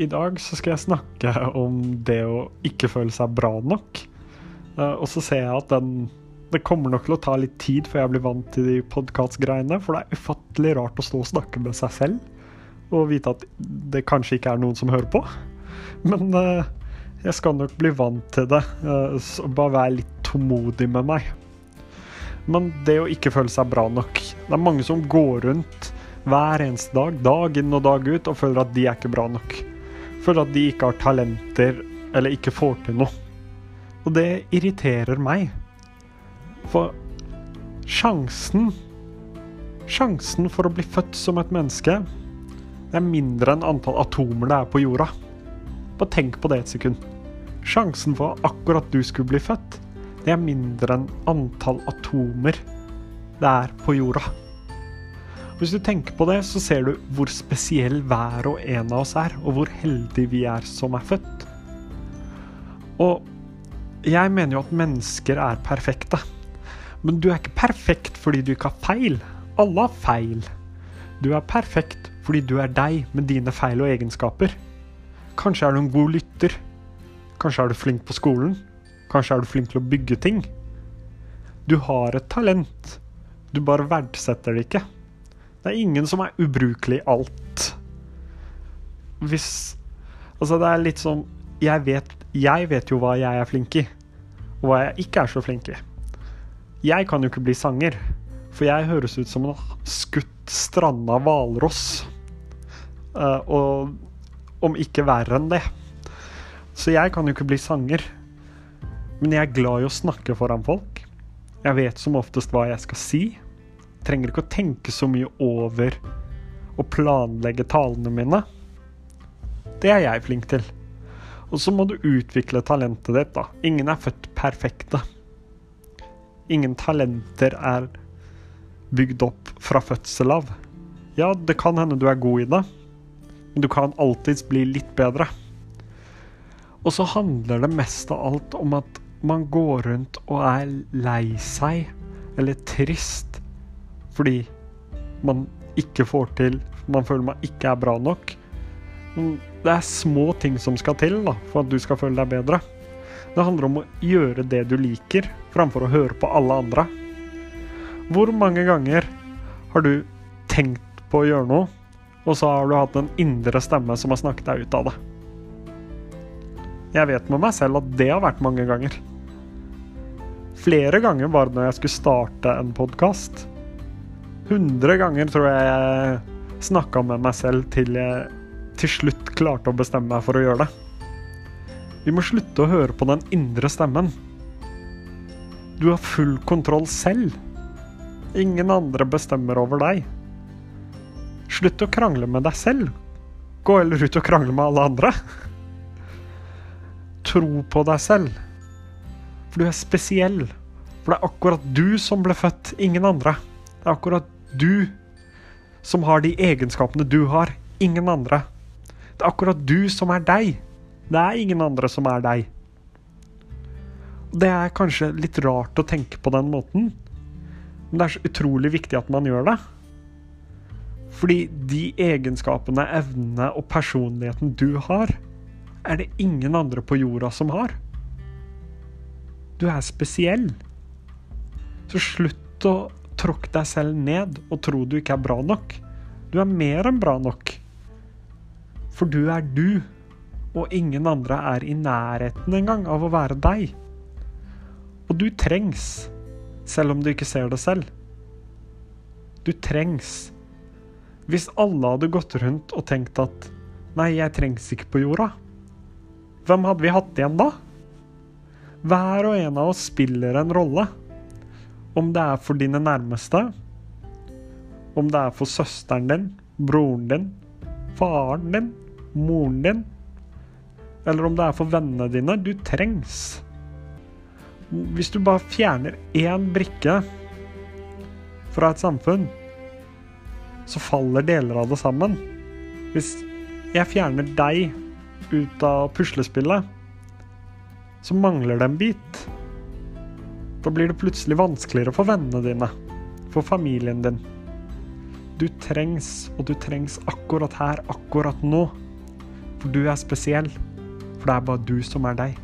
I dag så skal jeg snakke om det å ikke føle seg bra nok. Uh, og så ser jeg at den Det kommer nok til å ta litt tid før jeg blir vant til de podkastgreiene, for det er ufattelig rart å stå og snakke med seg selv og vite at det kanskje ikke er noen som hører på. Men uh, jeg skal nok bli vant til det. Uh, så bare være litt tålmodig med meg. Men det å ikke føle seg bra nok Det er mange som går rundt hver eneste dag, dag inn og dag ut, og føler at de er ikke bra nok. Føler at de ikke har talenter eller ikke får til noe. Og det irriterer meg. For sjansen Sjansen for å bli født som et menneske det er mindre enn antall atomer det er på jorda. Bare tenk på det et sekund. Sjansen for at akkurat du skulle bli født, det er mindre enn antall atomer det er på jorda. Hvis du tenker på det, så ser du hvor spesiell hver og en av oss er, og hvor heldige vi er som er født. Og jeg mener jo at mennesker er perfekte. Men du er ikke perfekt fordi du ikke har feil. Alle har feil. Du er perfekt fordi du er deg med dine feil og egenskaper. Kanskje er du en god lytter. Kanskje er du flink på skolen. Kanskje er du flink til å bygge ting. Du har et talent. Du bare verdsetter det ikke. Det er ingen som er ubrukelig i alt. Hvis Altså, det er litt sånn jeg vet, jeg vet jo hva jeg er flink i, og hva jeg ikke er så flink i. Jeg kan jo ikke bli sanger, for jeg høres ut som en skutt stranda hvalross. Uh, og om ikke verre enn det. Så jeg kan jo ikke bli sanger. Men jeg er glad i å snakke foran folk. Jeg vet som oftest hva jeg skal si. Trenger ikke å tenke så mye over å planlegge talene mine. Det er jeg flink til. Og så må du utvikle talentet ditt, da. Ingen er født perfekte. Ingen talenter er bygd opp fra fødsel av. Ja, det kan hende du er god i det, men du kan alltids bli litt bedre. Og så handler det mest av alt om at man går rundt og er lei seg eller trist fordi man ikke får til Man føler man ikke er bra nok. Det er små ting som skal til da, for at du skal føle deg bedre. Det handler om å gjøre det du liker, framfor å høre på alle andre. Hvor mange ganger har du tenkt på å gjøre noe, og så har du hatt en indre stemme som har snakket deg ut av det? Jeg vet med meg selv at det har vært mange ganger. Flere ganger bare når jeg skulle starte en podkast. 100 ganger tror jeg jeg snakka med meg selv til jeg til slutt klarte å bestemme meg for å gjøre det. Vi må slutte å høre på den indre stemmen. Du har full kontroll selv. Ingen andre bestemmer over deg. Slutt å krangle med deg selv. Gå heller ut og krangle med alle andre. Tro på deg selv. For du er spesiell. For det er akkurat du som ble født, ingen andre. Det er akkurat du som har de egenskapene du har, ingen andre. Det er akkurat du som er deg. Det er ingen andre som er deg. Det er kanskje litt rart å tenke på den måten, men det er så utrolig viktig at man gjør det. Fordi de egenskapene, evnene og personligheten du har, er det ingen andre på jorda som har. Du er spesiell. Så slutt å tråkk deg selv ned og tro du ikke er bra nok. Du er mer enn bra nok. For du er du, og ingen andre er i nærheten engang av å være deg. Og du trengs, selv om du ikke ser det selv. Du trengs. Hvis alle hadde gått rundt og tenkt at nei, jeg trengs ikke på jorda, hvem hadde vi hatt igjen da? Hver og en av oss spiller en rolle. Om det er for dine nærmeste, om det er for søsteren din, broren din, faren din, moren din, eller om det er for vennene dine. Du trengs. Hvis du bare fjerner én brikke fra et samfunn, så faller deler av det sammen. Hvis jeg fjerner deg ut av puslespillet, så mangler det en bit. Da blir det plutselig vanskeligere for vennene dine, for familien din. Du trengs, og du trengs akkurat her, akkurat nå. For du er spesiell. For det er bare du som er deg.